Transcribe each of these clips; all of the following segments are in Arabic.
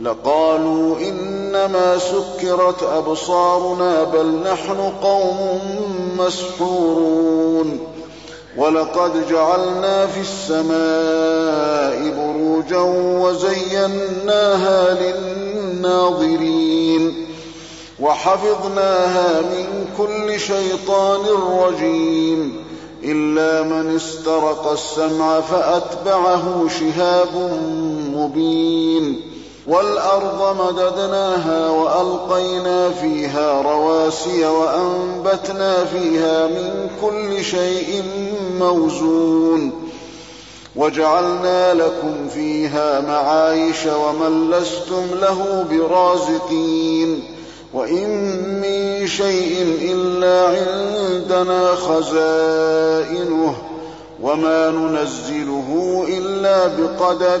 لقالوا إنما سكرت أبصارنا بل نحن قوم مسحورون ولقد جعلنا في السماء بروجا وزيناها للناظرين وحفظناها من كل شيطان رجيم إلا من استرق السمع فأتبعه شهاب مبين والأرض مددناها وألقينا فيها رواسي وأنبتنا فيها من كل شيء موزون وجعلنا لكم فيها معايش ومن لستم له برازقين وإن من شيء إلا عندنا خزائنه وما ننزله إلا بقدر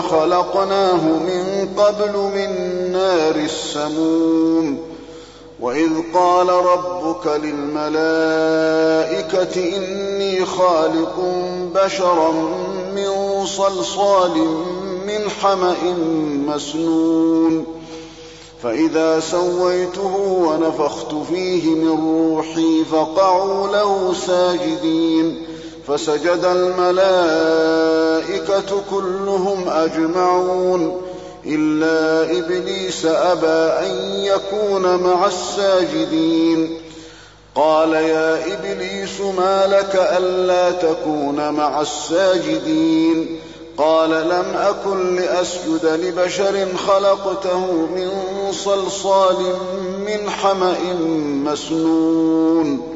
خلقناه من قبل من نار السموم. وإذ قال ربك للملائكة إني خالق بشرا من صلصال من حمأ مسنون. فإذا سويته ونفخت فيه من روحي فقعوا له ساجدين. فسجد الملائكة كلهم أجمعون إلا إبليس أبى أن يكون مع الساجدين. قال يا إبليس ما لك ألا تكون مع الساجدين؟ قال لم أكن لأسجد لبشر خلقته من صلصال من حمأ مسنون.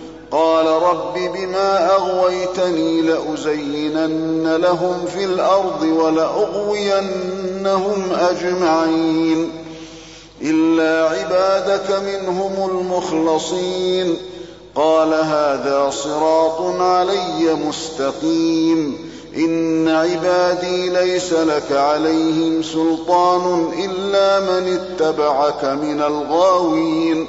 قال رب بما أغويتني لأزينن لهم في الأرض ولأغوينهم أجمعين إلا عبادك منهم المخلصين قال هذا صراط علي مستقيم إن عبادي ليس لك عليهم سلطان إلا من اتبعك من الغاوين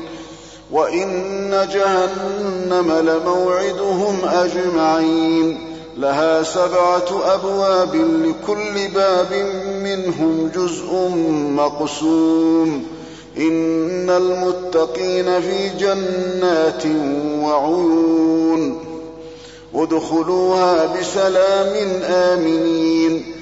وإن جهنم لموعدهم أجمعين. لها سبعة أبواب لكل باب منهم جزء مقسوم. إن المتقين في جنات وعيون. ادخلوها بسلام آمنين.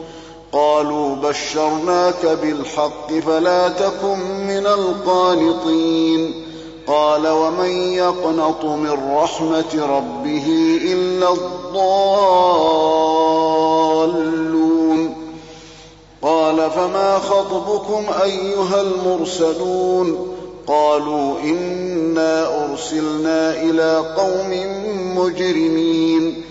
قالوا بشرناك بالحق فلا تكن من القانطين. قال ومن يقنط من رحمة ربه إلا الضالون. قال فما خطبكم أيها المرسلون؟ قالوا إنا أرسلنا إلى قوم مجرمين.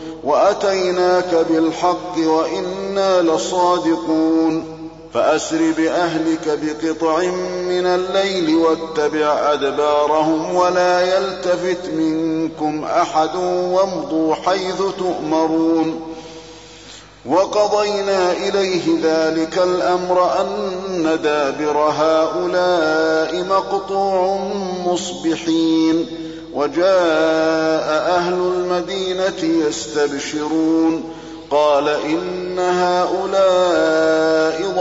وأتيناك بالحق وإنا لصادقون. فأسر بأهلك بقطع من الليل واتبع أدبارهم ولا يلتفت منكم أحد وامضوا حيث تؤمرون. وقضينا إليه ذلك الأمر أن دابر هؤلاء مقطوع مصبحين. وجاء أهل يستبشرون. قال إن هؤلاء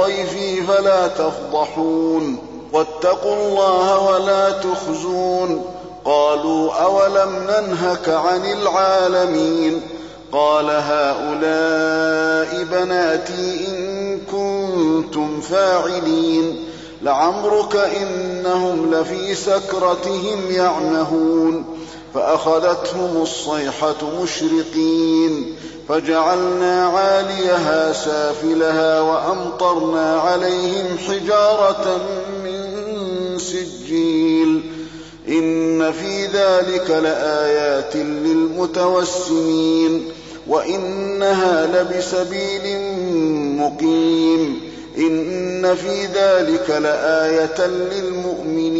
ضيفي فلا تفضحون. واتقوا الله ولا تخزون. قالوا أولم ننهك عن العالمين. قال هؤلاء بناتي إن كنتم فاعلين. لعمرك إنهم لفي سكرتهم يعمهون. فأخذتهم الصيحة مشرقين فجعلنا عاليها سافلها وأمطرنا عليهم حجارة من سجيل. إن في ذلك لآيات للمتوسمين وإنها لبسبيل مقيم. إن في ذلك لآية للمؤمنين.